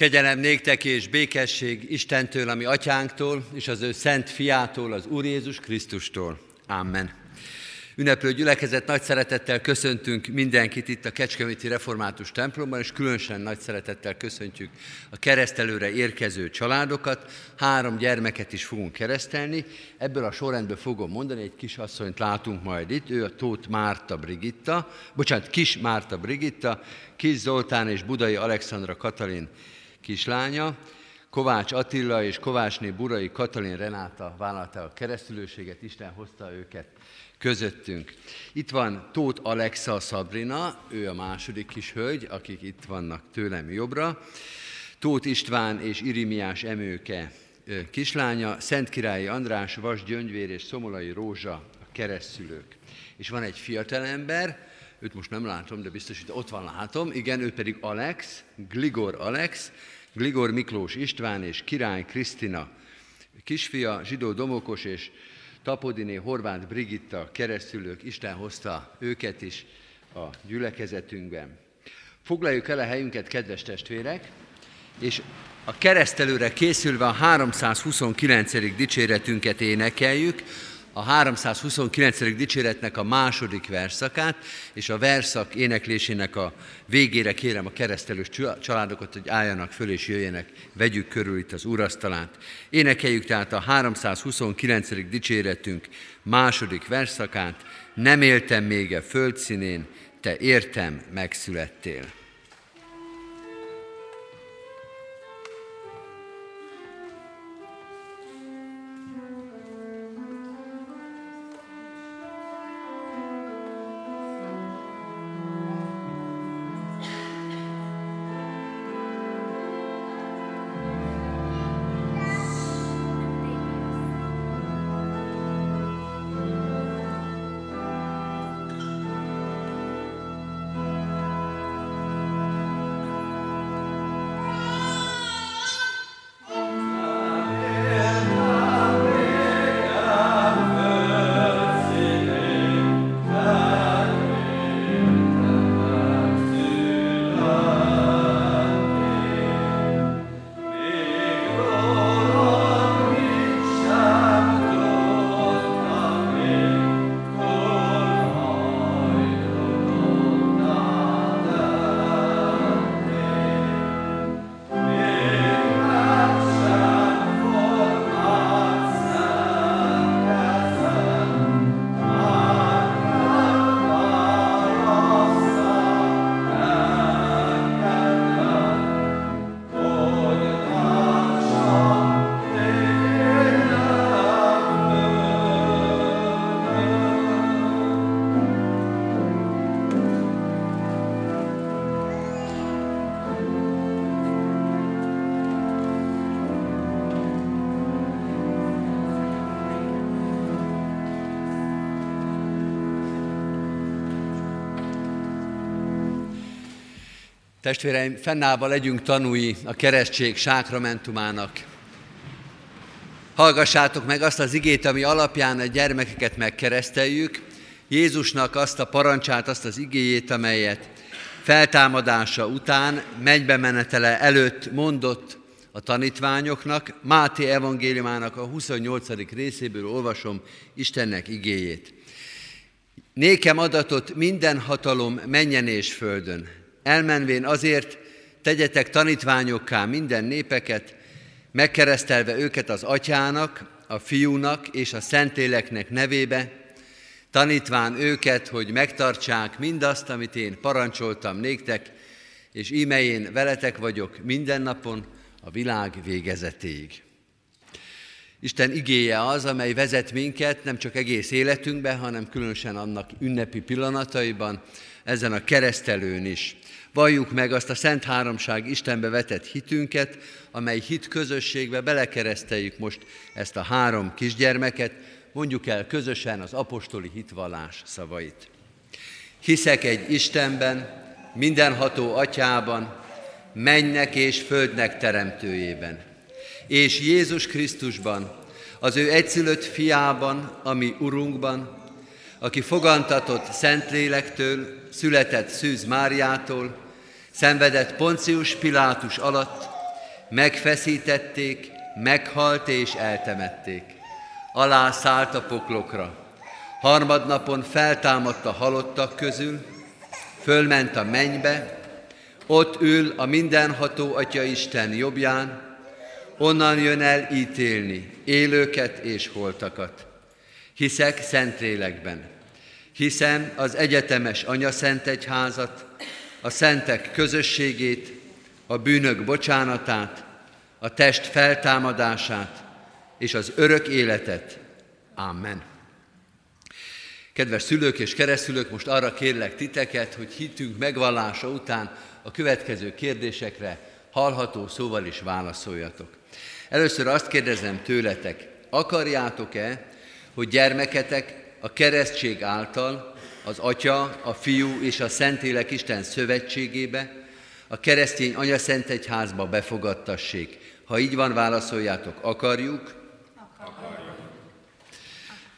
Kegyelem néktek és békesség Istentől, ami atyánktól, és az ő szent fiától, az Úr Jézus Krisztustól. Amen. Ünneplő gyülekezet nagy szeretettel köszöntünk mindenkit itt a Kecskeméti Református templomban, és különösen nagy szeretettel köszöntjük a keresztelőre érkező családokat. Három gyermeket is fogunk keresztelni. Ebből a sorrendből fogom mondani, egy kis asszonyt látunk majd itt, ő a Tóth Márta Brigitta, bocsánat, Kis Márta Brigitta, Kis Zoltán és Budai Alexandra Katalin kislánya, Kovács Attila és Kovácsné Burai Katalin Renáta vállalta a keresztülőséget, Isten hozta őket közöttünk. Itt van Tóth Alexa Sabrina, ő a második kis hölgy, akik itt vannak tőlem jobbra. Tóth István és Irimiás Emőke kislánya, Szent Királyi András, Vas Gyöngyvér és Szomolai Rózsa a keresztülők. És van egy fiatalember, őt most nem látom, de biztos, hogy ott van, látom. Igen, ő pedig Alex, Gligor Alex, Gligor Miklós István és Király Krisztina kisfia, Zsidó Domokos és Tapodiné Horváth Brigitta keresztülők, Isten hozta őket is a gyülekezetünkben. Foglaljuk el a helyünket, kedves testvérek, és a keresztelőre készülve a 329. dicséretünket énekeljük, a 329. dicséretnek a második verszakát, és a verszak éneklésének a végére kérem a keresztelős családokat, hogy álljanak föl és jöjjenek, vegyük körül itt az úrasztalát. Énekeljük tehát a 329. dicséretünk második verszakát, nem éltem még a földszínén, te értem megszülettél. Testvéreim, fennállva legyünk tanúi a keresztség sákramentumának. Hallgassátok meg azt az igét, ami alapján a gyermekeket megkereszteljük, Jézusnak azt a parancsát, azt az igéjét, amelyet feltámadása után, mennybe menetele előtt mondott a tanítványoknak. Máté evangéliumának a 28. részéből olvasom Istennek igéjét. Nékem adatot minden hatalom menjen és földön. Elmenvén azért tegyetek tanítványokká minden népeket, megkeresztelve őket az atyának, a fiúnak és a szentéleknek nevébe, tanítván őket, hogy megtartsák mindazt, amit én parancsoltam néktek, és íme én veletek vagyok minden napon a világ végezetéig. Isten igéje az, amely vezet minket nem csak egész életünkben, hanem különösen annak ünnepi pillanataiban, ezen a keresztelőn is. Valljuk meg azt a Szent Háromság Istenbe vetett hitünket, amely hit közösségbe belekereszteljük most ezt a három kisgyermeket, mondjuk el közösen az apostoli hitvallás szavait. Hiszek egy Istenben, mindenható atyában, mennek és földnek teremtőjében, és Jézus Krisztusban, az ő egyszülött fiában, ami Urunkban, aki fogantatott Szentlélektől, született Szűz Máriától, szenvedett Poncius Pilátus alatt, megfeszítették, meghalt és eltemették. Alá szállt a poklokra. Harmadnapon feltámadt a halottak közül, fölment a mennybe, ott ül a mindenható Atya Isten jobbján, onnan jön el ítélni élőket és holtakat. Hiszek Szentlélekben, hiszem az egyetemes Anya Szent Egyházat, a szentek közösségét, a bűnök bocsánatát, a test feltámadását és az örök életet. Amen. Kedves szülők és keresztülők, most arra kérlek titeket, hogy hitünk megvallása után a következő kérdésekre hallható szóval is válaszoljatok. Először azt kérdezem tőletek, akarjátok-e, hogy gyermeketek a keresztség által az Atya, a Fiú és a Szentlélek Isten szövetségébe, a keresztény Anya Szent Egyházba befogadtassék. Ha így van, válaszoljátok, akarjuk? Akarjuk.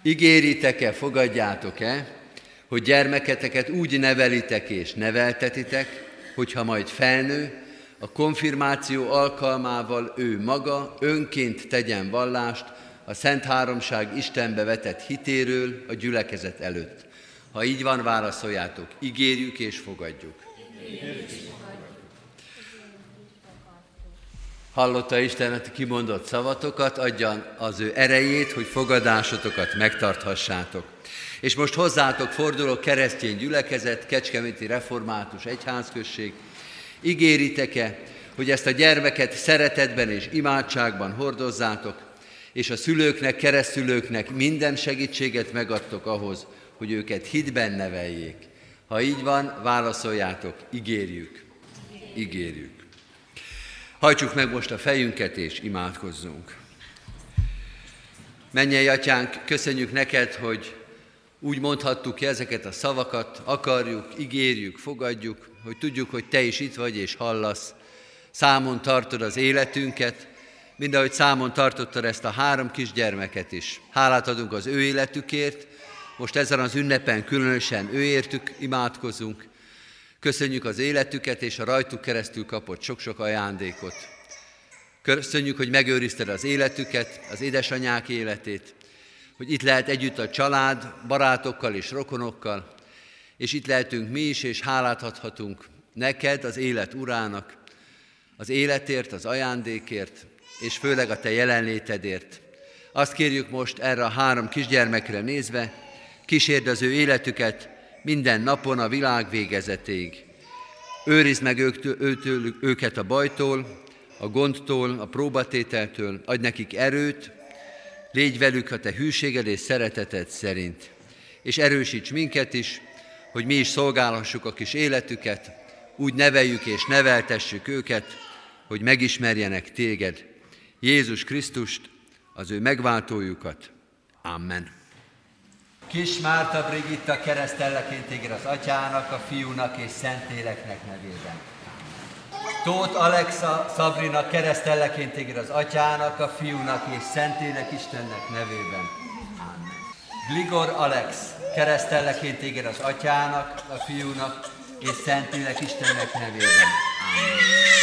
Ígéritek-e, fogadjátok-e, hogy gyermeketeket úgy nevelitek és neveltetitek, hogyha majd felnő, a konfirmáció alkalmával ő maga önként tegyen vallást a Szent Háromság Istenbe vetett hitéről a gyülekezet előtt. Ha így van, válaszoljátok, ígérjük és fogadjuk. Hallotta Isten a kimondott szavatokat, adjan az ő erejét, hogy fogadásotokat megtarthassátok. És most hozzátok fordulok keresztény gyülekezet, Kecskeméti Református Egyházközség. Ígéritek-e, hogy ezt a gyermeket szeretetben és imádságban hordozzátok, és a szülőknek, keresztülőknek minden segítséget megadtok ahhoz, hogy őket hitben neveljék. Ha így van, válaszoljátok, ígérjük. Ígérjük. Hajtsuk meg most a fejünket és imádkozzunk. Mennyei atyánk, köszönjük neked, hogy úgy mondhattuk ki ezeket a szavakat, akarjuk, ígérjük, fogadjuk, hogy tudjuk, hogy te is itt vagy és hallasz. Számon tartod az életünket, mind ahogy számon tartottad ezt a három kisgyermeket is. Hálát adunk az ő életükért, most ezen az ünnepen különösen őértük imádkozunk. Köszönjük az életüket és a rajtuk keresztül kapott sok-sok ajándékot. Köszönjük, hogy megőrizted az életüket, az édesanyák életét, hogy itt lehet együtt a család, barátokkal és rokonokkal, és itt lehetünk mi is, és hálát adhatunk neked, az élet urának, az életért, az ajándékért, és főleg a te jelenlétedért. Azt kérjük most erre a három kisgyermekre nézve, kísérd az ő életüket minden napon a világ végezetéig. Őrizd meg őtől, őket a bajtól, a gondtól, a próbatételtől, adj nekik erőt, légy velük a te hűséged és szereteted szerint. És erősíts minket is, hogy mi is szolgálhassuk a kis életüket, úgy neveljük és neveltessük őket, hogy megismerjenek téged, Jézus Krisztust, az ő megváltójukat. Amen. Kis Márta Brigitta keresztelleként ígér az atyának, a fiúnak és Szentéleknek nevében. Tóth Alexa Sabrina keresztelleként ígér az atyának, a fiúnak és Szentélek Istennek nevében. Amen. Gligor Alex keresztelleként ígér az atyának, a fiúnak és Szentélek Istennek nevében. Amen.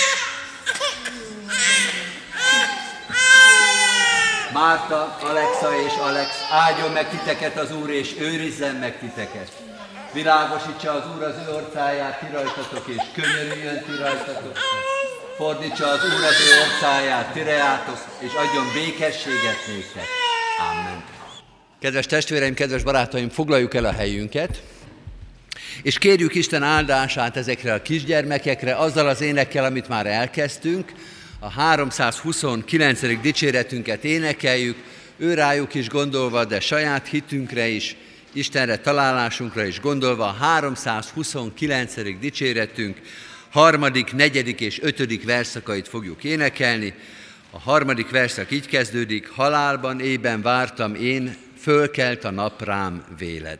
Márta, Alexa és Alex, áldjon meg titeket az Úr, és őrizzen meg titeket. Világosítsa az Úr az ő orcáját, ti rajtatok, és könyörüljön ti rajtatok. Fordítsa az Úr az ő orcáját, ti reátok, és adjon békességet néktek. Amen. Kedves testvéreim, kedves barátaim, foglaljuk el a helyünket, és kérjük Isten áldását ezekre a kisgyermekekre, azzal az énekkel, amit már elkezdtünk, a 329. dicséretünket énekeljük, ő rájuk is gondolva, de saját hitünkre is, Istenre találásunkra is gondolva, a 329. dicséretünk harmadik, negyedik és ötödik verszakait fogjuk énekelni. A harmadik verszak így kezdődik, halálban ében vártam én, fölkelt a nap rám véled.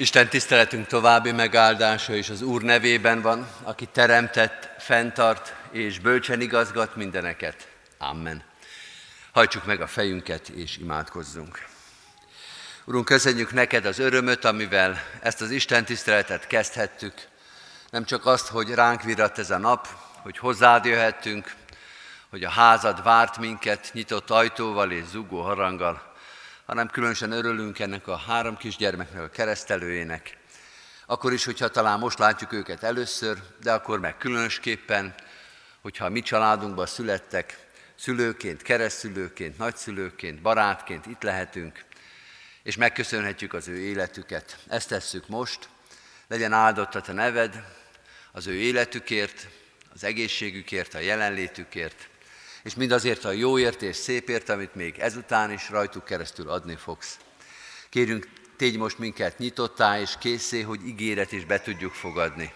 Isten tiszteletünk további megáldása is az Úr nevében van, aki teremtett, fenntart és bölcsen igazgat mindeneket. Amen. Hajtsuk meg a fejünket és imádkozzunk. Urunk, köszönjük neked az örömöt, amivel ezt az Isten tiszteletet kezdhettük. Nem csak azt, hogy ránk virat ez a nap, hogy hozzád jöhettünk, hogy a házad várt minket nyitott ajtóval és zugó haranggal, hanem különösen örülünk ennek a három kisgyermeknek a keresztelőjének. Akkor is, hogyha talán most látjuk őket először, de akkor meg különösképpen, hogyha a mi családunkban születtek, szülőként, keresztülőként, nagyszülőként, barátként itt lehetünk, és megköszönhetjük az ő életüket. Ezt tesszük most, legyen áldottat a neved az ő életükért, az egészségükért, a jelenlétükért, és mindazért a jóért és szépért, amit még ezután is rajtuk keresztül adni fogsz. Kérünk, tégy most minket nyitottá és készé, hogy ígéret is be tudjuk fogadni.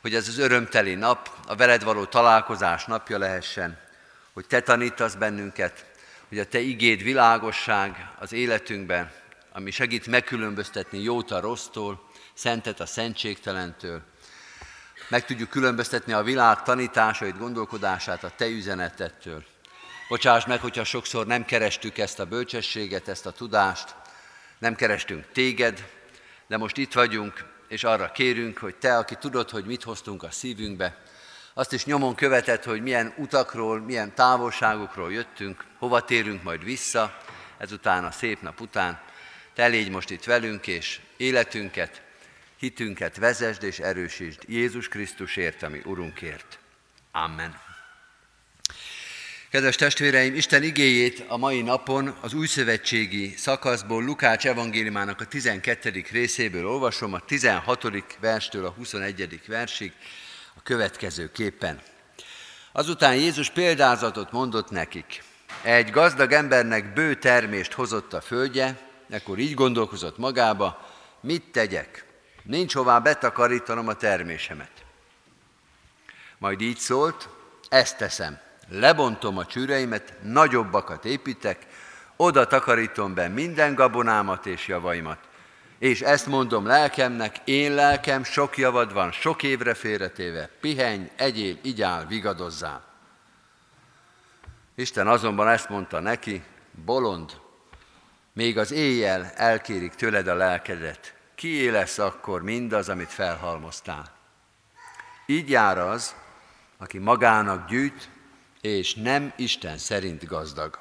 Hogy ez az örömteli nap, a veled való találkozás napja lehessen, hogy te tanítasz bennünket, hogy a te igéd világosság az életünkben, ami segít megkülönböztetni jót a rossztól, szentet a szentségtelentől, meg tudjuk különböztetni a világ tanításait, gondolkodását a Te üzenetettől. Bocsáss meg, hogyha sokszor nem kerestük ezt a bölcsességet, ezt a tudást, nem kerestünk Téged, de most itt vagyunk, és arra kérünk, hogy Te, aki tudod, hogy mit hoztunk a szívünkbe, azt is nyomon követed, hogy milyen utakról, milyen távolságokról jöttünk, hova térünk majd vissza, ezután a szép nap után. Te légy most itt velünk, és életünket, hitünket vezesd és erősítsd Jézus Krisztusért, ami Urunkért. Amen. Kedves testvéreim, Isten igéjét a mai napon az újszövetségi szakaszból Lukács evangéliumának a 12. részéből olvasom, a 16. verstől a 21. versig a következő képen. Azután Jézus példázatot mondott nekik. Egy gazdag embernek bő termést hozott a földje, ekkor így gondolkozott magába, mit tegyek? Nincs hová betakarítanom a termésemet. Majd így szólt, ezt teszem, lebontom a csűreimet, nagyobbakat építek, oda takarítom be minden gabonámat és javaimat. És ezt mondom lelkemnek, én lelkem, sok javad van, sok évre félretéve, pihenj, egyél, igyál, vigadozzál. Isten azonban ezt mondta neki, bolond, még az éjjel elkérik tőled a lelkedet, kié lesz akkor mindaz, amit felhalmoztál. Így jár az, aki magának gyűjt, és nem Isten szerint gazdag.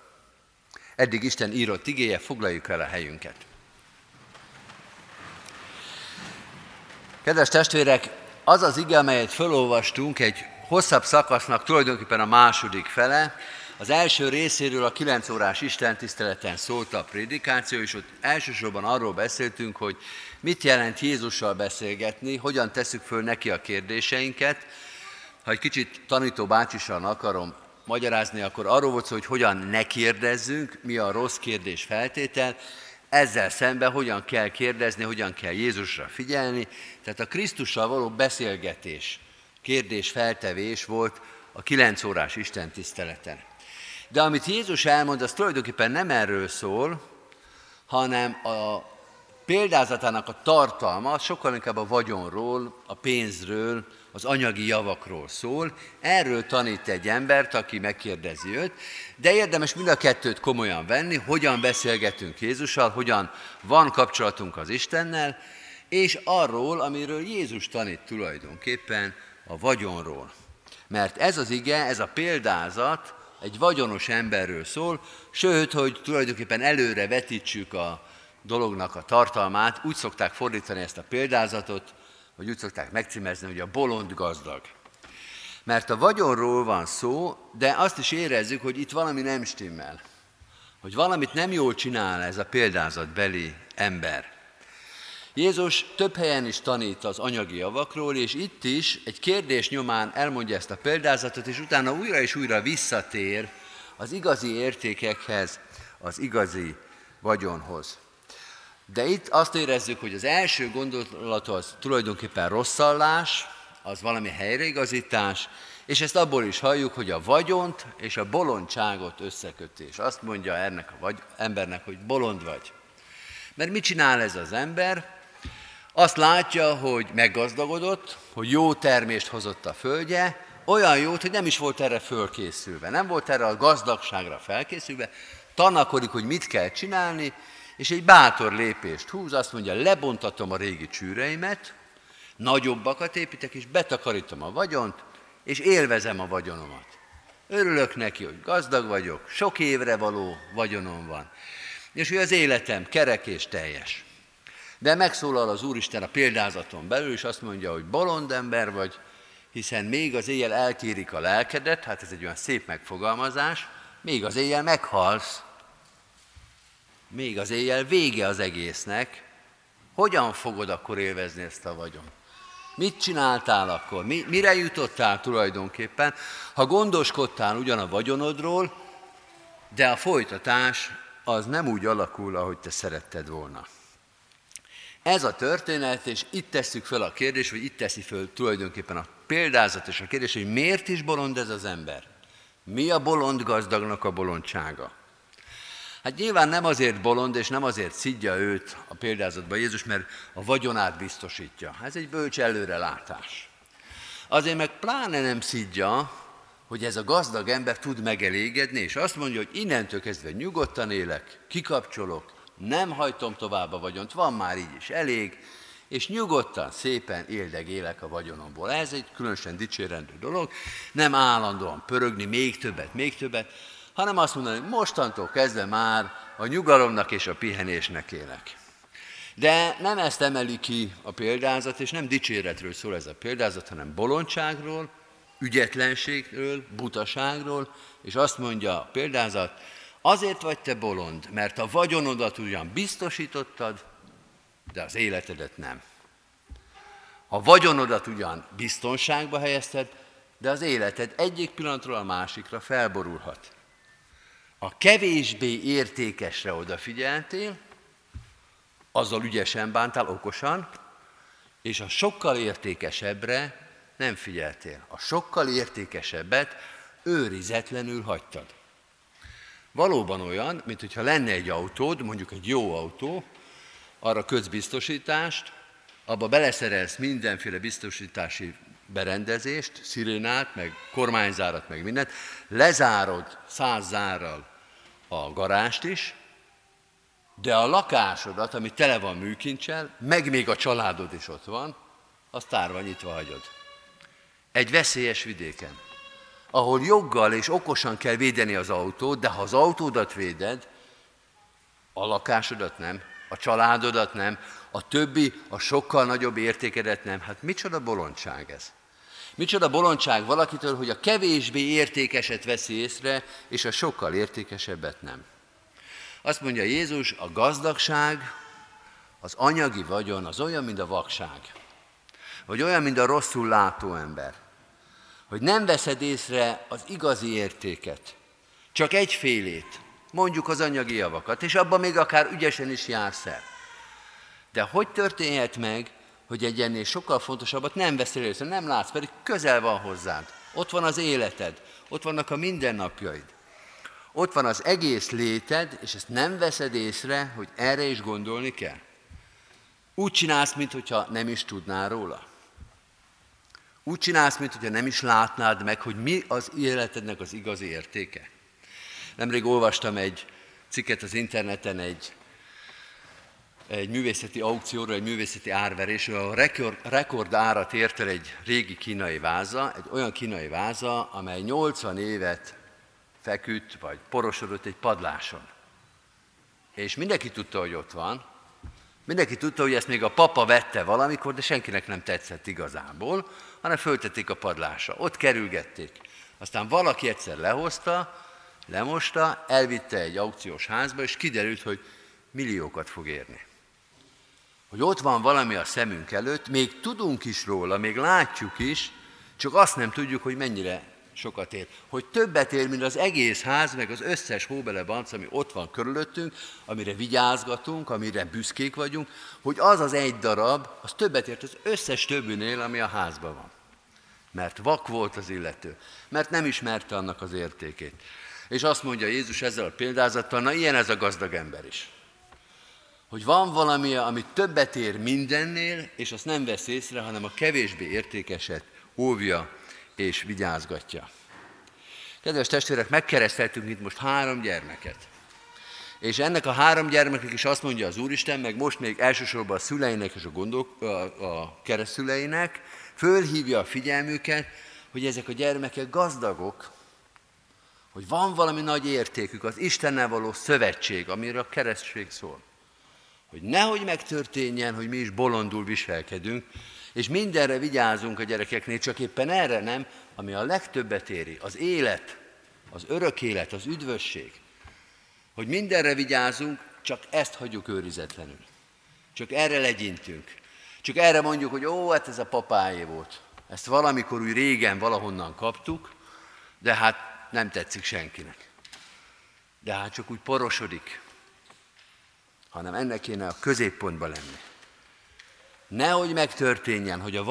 Eddig Isten írott igéje, foglaljuk el a helyünket. Kedves testvérek, az az ige, amelyet felolvastunk, egy hosszabb szakasznak tulajdonképpen a második fele, az első részéről a 9 órás Isten tiszteleten szólt a prédikáció, és ott elsősorban arról beszéltünk, hogy mit jelent Jézussal beszélgetni, hogyan tesszük föl neki a kérdéseinket. Ha egy kicsit tanító bácsisan akarom magyarázni, akkor arról volt szó, hogy hogyan ne kérdezzünk, mi a rossz kérdés feltétel, ezzel szemben hogyan kell kérdezni, hogyan kell Jézusra figyelni. Tehát a Krisztussal való beszélgetés, kérdés feltevés volt a kilenc órás Isten tiszteleten. De amit Jézus elmond, az tulajdonképpen nem erről szól, hanem a példázatának a tartalma sokkal inkább a vagyonról, a pénzről, az anyagi javakról szól. Erről tanít egy embert, aki megkérdezi őt, de érdemes mind a kettőt komolyan venni, hogyan beszélgetünk Jézussal, hogyan van kapcsolatunk az Istennel, és arról, amiről Jézus tanít tulajdonképpen, a vagyonról. Mert ez az ige, ez a példázat egy vagyonos emberről szól, sőt, hogy tulajdonképpen előre vetítsük a dolognak a tartalmát, úgy szokták fordítani ezt a példázatot, hogy úgy szokták megcímezni, hogy a bolond gazdag. Mert a vagyonról van szó, de azt is érezzük, hogy itt valami nem stimmel. Hogy valamit nem jól csinál ez a példázatbeli ember. Jézus több helyen is tanít az anyagi javakról, és itt is egy kérdés nyomán elmondja ezt a példázatot, és utána újra és újra visszatér az igazi értékekhez, az igazi vagyonhoz. De itt azt érezzük, hogy az első gondolat az tulajdonképpen rosszallás, az valami helyreigazítás, és ezt abból is halljuk, hogy a vagyont és a bolondságot összekötés. Azt mondja ennek a vagy, embernek, hogy bolond vagy. Mert mit csinál ez az ember? Azt látja, hogy meggazdagodott, hogy jó termést hozott a földje, olyan jót, hogy nem is volt erre fölkészülve, nem volt erre a gazdagságra felkészülve, tanakodik, hogy mit kell csinálni, és egy bátor lépést húz, azt mondja, lebontatom a régi csűreimet, nagyobbakat építek, és betakarítom a vagyont, és élvezem a vagyonomat. Örülök neki, hogy gazdag vagyok, sok évre való vagyonom van, és hogy az életem kerek és teljes. De megszólal az Úristen a példázaton belül, és azt mondja, hogy bolond ember vagy, hiszen még az éjjel elkérik a lelkedet, hát ez egy olyan szép megfogalmazás, még az éjjel meghalsz, még az éjjel vége az egésznek, hogyan fogod akkor élvezni ezt a vagyon? Mit csináltál akkor? Mi, mire jutottál tulajdonképpen? Ha gondoskodtál ugyan a vagyonodról, de a folytatás az nem úgy alakul, ahogy te szeretted volna. Ez a történet, és itt tesszük fel a kérdést, vagy itt teszi fel tulajdonképpen a példázat és a kérdés, hogy miért is bolond ez az ember? Mi a bolond gazdagnak a bolondsága? Hát nyilván nem azért bolond, és nem azért szidja őt a példázatban Jézus, mert a vagyonát biztosítja. Ez egy bölcs előrelátás. Azért meg pláne nem szidja, hogy ez a gazdag ember tud megelégedni, és azt mondja, hogy innentől kezdve nyugodtan élek, kikapcsolok, nem hajtom tovább a vagyont, van már így is elég, és nyugodtan, szépen éldegélek a vagyonomból. Ez egy különösen dicsérendő dolog, nem állandóan pörögni, még többet, még többet, hanem azt mondani, hogy mostantól kezdve már a nyugalomnak és a pihenésnek élek. De nem ezt emeli ki a példázat, és nem dicséretről szól ez a példázat, hanem bolondságról, ügyetlenségről, butaságról, és azt mondja a példázat, azért vagy te bolond, mert a vagyonodat ugyan biztosítottad, de az életedet nem. A vagyonodat ugyan biztonságba helyezted, de az életed egyik pillanatról a másikra felborulhat. A kevésbé értékesre odafigyeltél, azzal ügyesen bántál, okosan, és a sokkal értékesebbre nem figyeltél. A sokkal értékesebbet őrizetlenül hagytad. Valóban olyan, mint hogyha lenne egy autód, mondjuk egy jó autó, arra kötsz biztosítást, abba beleszerelsz mindenféle biztosítási berendezést, szirénát, meg kormányzárat, meg mindent, lezárod száz zárral a garást is, de a lakásodat, ami tele van műkincsel, meg még a családod is ott van, azt tárva nyitva hagyod. Egy veszélyes vidéken, ahol joggal és okosan kell védeni az autót, de ha az autódat véded, a lakásodat nem, a családodat nem, a többi, a sokkal nagyobb értékedet nem. Hát micsoda bolondság ez? Micsoda bolondság valakitől, hogy a kevésbé értékeset veszi észre, és a sokkal értékesebbet nem. Azt mondja Jézus, a gazdagság, az anyagi vagyon az olyan, mint a vakság. Vagy olyan, mint a rosszul látó ember. Hogy nem veszed észre az igazi értéket, csak egyfélét, mondjuk az anyagi javakat, és abban még akár ügyesen is jársz el. De hogy történhet meg, hogy egy ennél sokkal fontosabbat nem veszel észre, nem látsz, pedig közel van hozzád. Ott van az életed, ott vannak a mindennapjaid. Ott van az egész léted, és ezt nem veszed észre, hogy erre is gondolni kell. Úgy csinálsz, mintha nem is tudnál róla. Úgy csinálsz, mintha nem is látnád meg, hogy mi az életednek az igazi értéke. Nemrég olvastam egy cikket az interneten egy egy művészeti aukcióra, egy művészeti árverésről, a rekord, rekord árat ért el egy régi kínai váza, egy olyan kínai váza, amely 80 évet feküdt, vagy porosodott egy padláson. És mindenki tudta, hogy ott van, mindenki tudta, hogy ezt még a papa vette valamikor, de senkinek nem tetszett igazából, hanem föltették a padlásra. Ott kerülgették. Aztán valaki egyszer lehozta, lemosta, elvitte egy aukciós házba, és kiderült, hogy milliókat fog érni hogy ott van valami a szemünk előtt, még tudunk is róla, még látjuk is, csak azt nem tudjuk, hogy mennyire sokat ér. Hogy többet ér, mint az egész ház, meg az összes hóbelebanc, ami ott van körülöttünk, amire vigyázgatunk, amire büszkék vagyunk, hogy az az egy darab, az többet ért az összes többinél, ami a házban van. Mert vak volt az illető, mert nem ismerte annak az értékét. És azt mondja Jézus ezzel a példázattal, na ilyen ez a gazdag ember is hogy van valami, ami többet ér mindennél, és azt nem vesz észre, hanem a kevésbé értékeset óvja és vigyázgatja. Kedves testvérek, megkereszteltünk itt most három gyermeket. És ennek a három gyermeknek is azt mondja az Úristen, meg most még elsősorban a szüleinek és a, gondok, a, a keresztüleinek, fölhívja a figyelmüket, hogy ezek a gyermekek gazdagok, hogy van valami nagy értékük, az Istennel való szövetség, amire a keresztség szól. Hogy nehogy megtörténjen, hogy mi is bolondul viselkedünk, és mindenre vigyázunk a gyerekeknél, csak éppen erre nem, ami a legtöbbet éri, az élet, az örök élet, az üdvösség. Hogy mindenre vigyázunk, csak ezt hagyjuk őrizetlenül. Csak erre legyintünk. Csak erre mondjuk, hogy ó, hát ez a papáé volt. Ezt valamikor úgy régen valahonnan kaptuk, de hát nem tetszik senkinek. De hát csak úgy porosodik, hanem ennek kéne a középpontba lenni. Nehogy megtörténjen, hogy a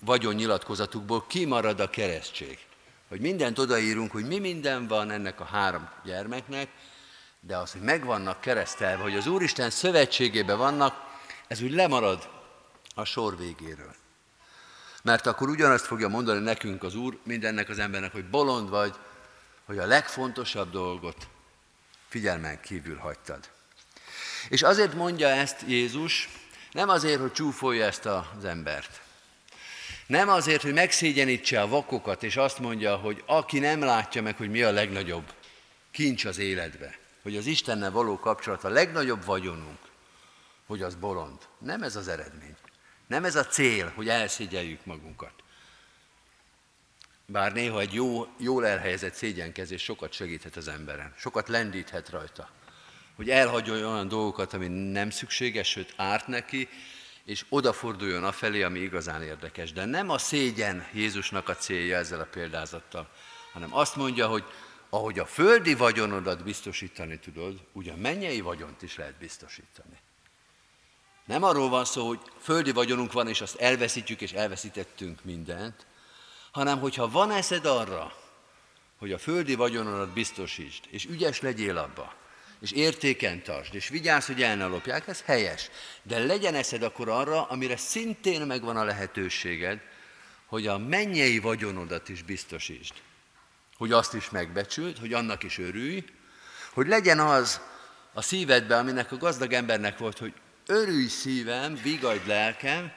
vagyon nyilatkozatukból kimarad a keresztség. Hogy mindent odaírunk, hogy mi minden van ennek a három gyermeknek, de az, hogy megvannak keresztelve, hogy az Úristen szövetségében vannak, ez úgy lemarad a sor végéről. Mert akkor ugyanazt fogja mondani nekünk az Úr, mindennek az embernek, hogy bolond vagy, hogy a legfontosabb dolgot figyelmen kívül hagytad. És azért mondja ezt Jézus, nem azért, hogy csúfolja ezt az embert. Nem azért, hogy megszégyenítse a vakokat, és azt mondja, hogy aki nem látja meg, hogy mi a legnagyobb kincs az életbe, hogy az Istennel való kapcsolat a legnagyobb vagyonunk, hogy az bolond. Nem ez az eredmény. Nem ez a cél, hogy elszégyeljük magunkat. Bár néha egy jó, jól elhelyezett szégyenkezés sokat segíthet az emberen, sokat lendíthet rajta. Hogy elhagyjon olyan dolgokat, ami nem szükséges, sőt árt neki, és odaforduljon afelé, ami igazán érdekes. De nem a szégyen Jézusnak a célja ezzel a példázattal, hanem azt mondja, hogy ahogy a földi vagyonodat biztosítani tudod, úgy a mennyei vagyont is lehet biztosítani. Nem arról van szó, hogy földi vagyonunk van, és azt elveszítjük, és elveszítettünk mindent, hanem hogyha van eszed arra, hogy a földi vagyonodat biztosítsd, és ügyes legyél abba, és értéken tartsd, és vigyázz, hogy el ne lopják, ez helyes. De legyen eszed akkor arra, amire szintén megvan a lehetőséged, hogy a mennyei vagyonodat is biztosítsd. Hogy azt is megbecsüld, hogy annak is örülj, hogy legyen az a szívedben, aminek a gazdag embernek volt, hogy örülj szívem, vigadj lelkem,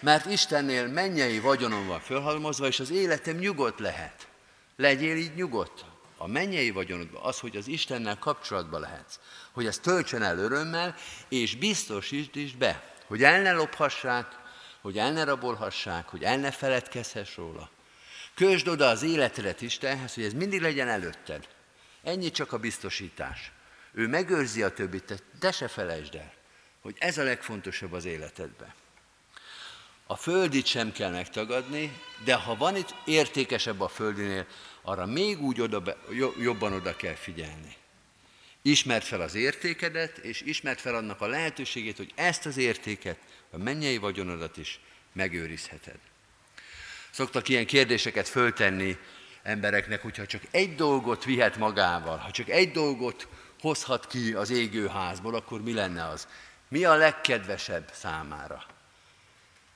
mert Istennél mennyei vagyonom van fölhalmozva, és az életem nyugodt lehet. Legyél így nyugodt. A mennyei vagyonodban az, hogy az Istennel kapcsolatban lehetsz, hogy ezt töltsön el örömmel, és biztosítsd is be, hogy el ne lophassák, hogy el ne rabolhassák, hogy el ne feledkezhess róla. Kösd oda az életedet Istenhez, hogy ez mindig legyen előtted. Ennyi csak a biztosítás. Ő megőrzi a többit, te, te se felejtsd el hogy ez a legfontosabb az életedben. A földit sem kell megtagadni, de ha van itt értékesebb a földinél, arra még úgy oda be, jobban oda kell figyelni. Ismert fel az értékedet, és ismert fel annak a lehetőségét, hogy ezt az értéket, a mennyei vagyonodat is megőrizheted. Szoktak ilyen kérdéseket föltenni embereknek, hogyha csak egy dolgot vihet magával, ha csak egy dolgot hozhat ki az égőházból, akkor mi lenne az? Mi a legkedvesebb számára?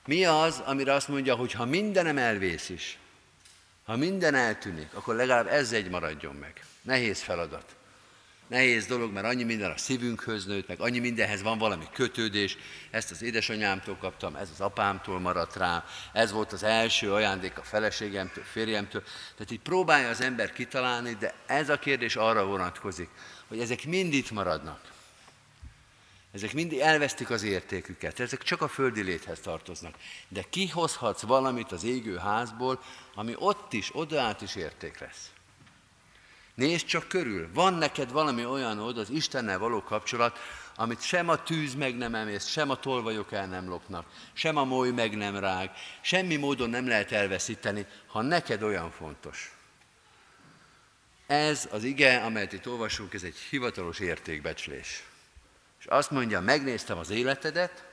Mi az, amire azt mondja, hogy ha mindenem elvész is, ha minden eltűnik, akkor legalább ez egy maradjon meg. Nehéz feladat. Nehéz dolog, mert annyi minden a szívünkhöz nőtt, meg annyi mindenhez van valami kötődés. Ezt az édesanyámtól kaptam, ez az apámtól maradt rám, ez volt az első ajándék a feleségemtől, férjemtől. Tehát így próbálja az ember kitalálni, de ez a kérdés arra vonatkozik, hogy ezek mind itt maradnak. Ezek mindig elvesztik az értéküket, ezek csak a földi léthez tartoznak. De kihozhatsz valamit az égő házból, ami ott is, odaát is érték lesz. Nézd csak körül, van neked valami olyan oda, az Istennel való kapcsolat, amit sem a tűz meg nem emész, sem a tolvajok el nem lopnak, sem a moly meg nem rág, semmi módon nem lehet elveszíteni, ha neked olyan fontos. Ez az ige, amelyet itt olvasunk, ez egy hivatalos értékbecslés. És azt mondja, megnéztem az életedet,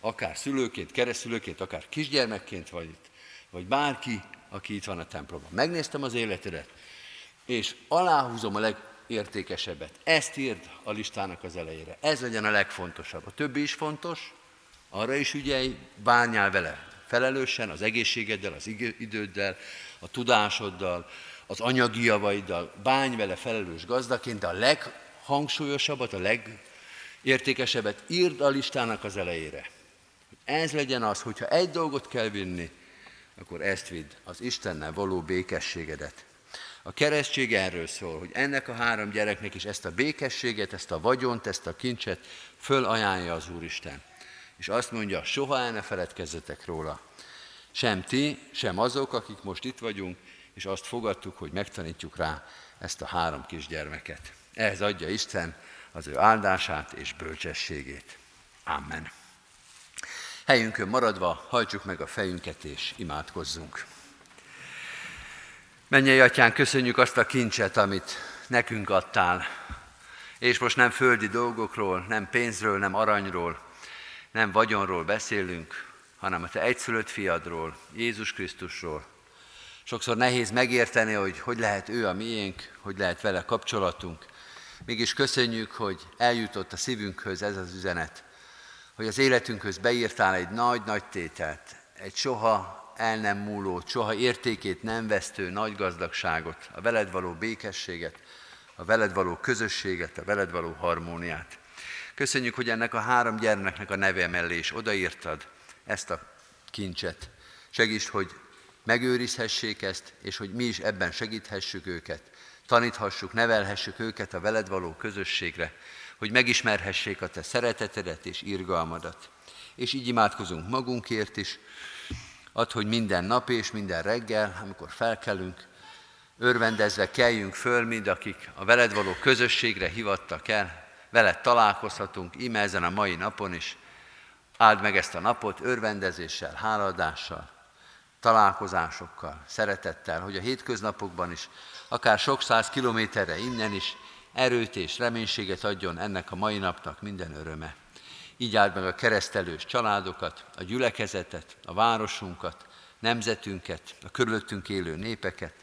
akár szülőként, keresztülőként, akár kisgyermekként vagy itt, vagy bárki, aki itt van a templomban. Megnéztem az életedet, és aláhúzom a leg, legértékesebbet. Ezt írd a listának az elejére. Ez legyen a legfontosabb. A többi is fontos, arra is ügyelj, bánjál vele felelősen, az egészségeddel, az időddel, a tudásoddal, az anyagi javaiddal, bánj vele felelős gazdaként, de a leghangsúlyosabbat, a legértékesebbet írd a listának az elejére. Ez legyen az, hogyha egy dolgot kell vinni, akkor ezt vidd, az Istennel való békességedet. A keresztség erről szól, hogy ennek a három gyereknek is ezt a békességet, ezt a vagyont, ezt a kincset fölajánlja az Úristen. És azt mondja, soha el ne feledkezzetek róla. Sem ti, sem azok, akik most itt vagyunk, és azt fogadtuk, hogy megtanítjuk rá ezt a három kisgyermeket. Ehhez adja Isten az ő áldását és bölcsességét. Amen. Helyünkön maradva hajtsuk meg a fejünket és imádkozzunk. Mennyei atyán, köszönjük azt a kincset, amit nekünk adtál. És most nem földi dolgokról, nem pénzről, nem aranyról, nem vagyonról beszélünk, hanem a te egyszülött fiadról, Jézus Krisztusról. Sokszor nehéz megérteni, hogy hogy lehet ő a miénk, hogy lehet vele kapcsolatunk. Mégis köszönjük, hogy eljutott a szívünkhöz ez az üzenet, hogy az életünkhöz beírtál egy nagy-nagy tételt, egy soha el nem múló, soha értékét nem vesztő nagy gazdagságot, a veled való békességet, a veled való közösséget, a veled való harmóniát. Köszönjük, hogy ennek a három gyermeknek a neve mellé is odaírtad ezt a kincset. Segíts, hogy megőrizhessék ezt, és hogy mi is ebben segíthessük őket, taníthassuk, nevelhessük őket a veled való közösségre, hogy megismerhessék a te szeretetedet és irgalmadat. És így imádkozunk magunkért is, ad, hogy minden nap és minden reggel, amikor felkelünk, örvendezve keljünk föl, mind akik a veled való közösségre hivattak el, veled találkozhatunk, íme ezen a mai napon is. Áld meg ezt a napot örvendezéssel, háladással, találkozásokkal, szeretettel, hogy a hétköznapokban is, akár sok száz kilométerre innen is erőt és reménységet adjon ennek a mai napnak minden öröme. Így áld meg a keresztelős családokat, a gyülekezetet, a városunkat, nemzetünket, a körülöttünk élő népeket.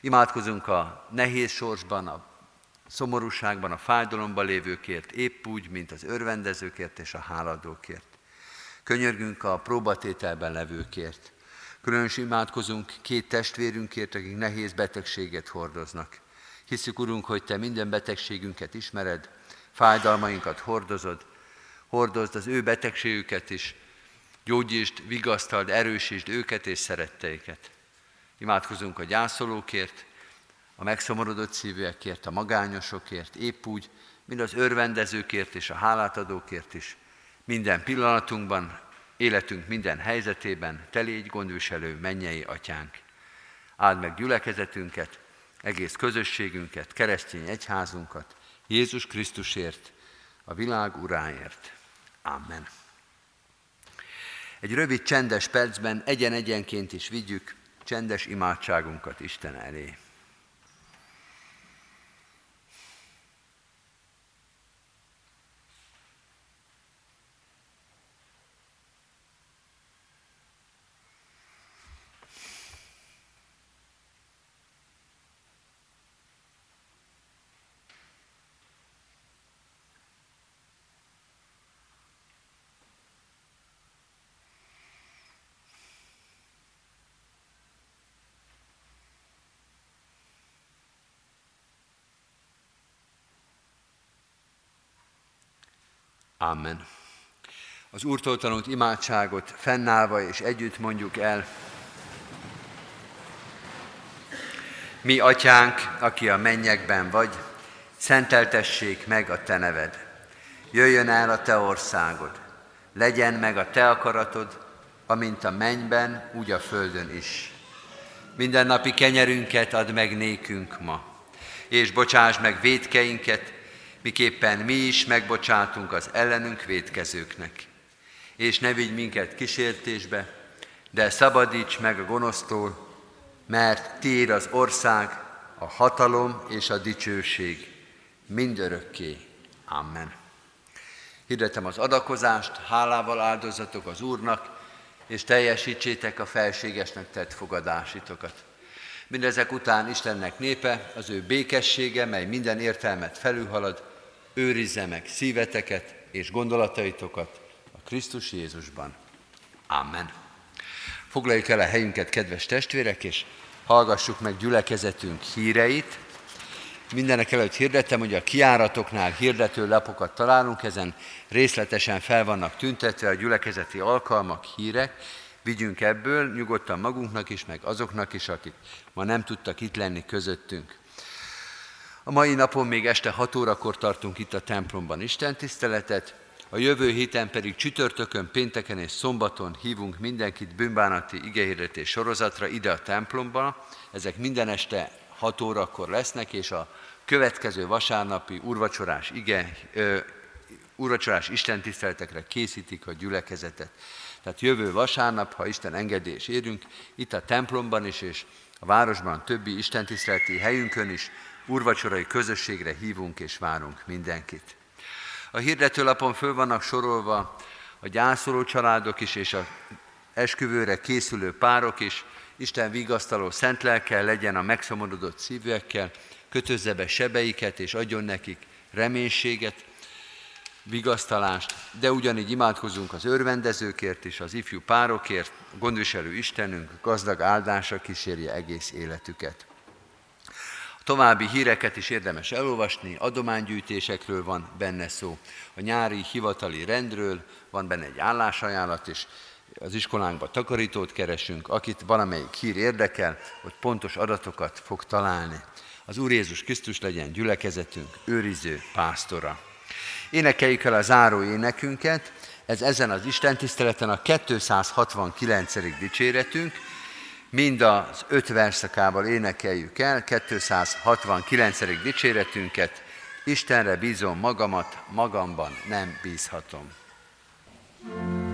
Imádkozunk a nehéz sorsban, a szomorúságban, a fájdalomban lévőkért, épp úgy, mint az örvendezőkért és a háladókért. Könyörgünk a próbatételben levőkért. Különös imádkozunk két testvérünkért, akik nehéz betegséget hordoznak. Hiszük, Urunk, hogy Te minden betegségünket ismered, fájdalmainkat hordozod, hordozd az ő betegségüket is, gyógyítsd, vigasztald, erősítsd őket és szeretteiket. Imádkozunk a gyászolókért, a megszomorodott szívűekért, a magányosokért, épp úgy, mint az örvendezőkért és a hálátadókért is. Minden pillanatunkban, életünk minden helyzetében, te légy gondviselő, mennyei atyánk. Áld meg gyülekezetünket, egész közösségünket, keresztény egyházunkat, Jézus Krisztusért, a világ uráért. Amen. Egy rövid csendes percben egyen-egyenként is vigyük csendes imádságunkat Isten elé. Amen. Az Úrtól tanult imádságot fennállva és együtt mondjuk el. Mi, atyánk, aki a mennyekben vagy, szenteltessék meg a te neved. Jöjjön el a te országod. Legyen meg a te akaratod, amint a mennyben, úgy a földön is. Minden napi kenyerünket add meg nékünk ma, és bocsáss meg védkeinket, miképpen mi is megbocsátunk az ellenünk védkezőknek. És ne vigy minket kísértésbe, de szabadíts meg a gonosztól, mert tiéd az ország, a hatalom és a dicsőség mindörökké. Amen. Hirdetem az adakozást, hálával áldozatok az Úrnak, és teljesítsétek a felségesnek tett fogadásitokat. Mindezek után Istennek népe, az ő békessége, mely minden értelmet felülhalad, őrizze meg szíveteket és gondolataitokat a Krisztus Jézusban. Amen. Foglaljuk el a helyünket, kedves testvérek, és hallgassuk meg gyülekezetünk híreit. Mindenek előtt hirdettem, hogy a kiáratoknál hirdető lapokat találunk, ezen részletesen fel vannak tüntetve a gyülekezeti alkalmak, hírek, vigyünk ebből nyugodtan magunknak is, meg azoknak is, akik ma nem tudtak itt lenni közöttünk. A mai napon még este 6 órakor tartunk itt a templomban Isten tiszteletet, a jövő héten pedig csütörtökön, pénteken és szombaton hívunk mindenkit bűnbánati igehirdetés sorozatra ide a templomba. Ezek minden este 6 órakor lesznek, és a következő vasárnapi urvacsorás ige, ö, urvacsorás istentiszteletekre készítik a gyülekezetet. Tehát jövő vasárnap, ha Isten engedés érünk, itt a templomban is, és a városban többi istentiszteleti helyünkön is urvacsorai közösségre hívunk és várunk mindenkit. A hirdetőlapon föl vannak sorolva a gyászoló családok is, és a esküvőre készülő párok is. Isten vigasztaló szent lelkel legyen a megszomorodott szívűekkel, kötözze be sebeiket, és adjon nekik reménységet, vigasztalást, de ugyanígy imádkozunk az örvendezőkért is, az ifjú párokért, gondviselő Istenünk gazdag áldása kísérje egész életüket. További híreket is érdemes elolvasni, adománygyűjtésekről van benne szó, a nyári hivatali rendről van benne egy állásajánlat is, az iskolánkban takarítót keresünk, akit valamelyik hír érdekel, hogy pontos adatokat fog találni. Az Úr Jézus Krisztus legyen gyülekezetünk őriző pásztora. Énekeljük el a záró énekünket, ez ezen az Isten tiszteleten a 269. dicséretünk, mind az öt verszakával énekeljük el 269. dicséretünket, Istenre bízom magamat, magamban nem bízhatom. thank you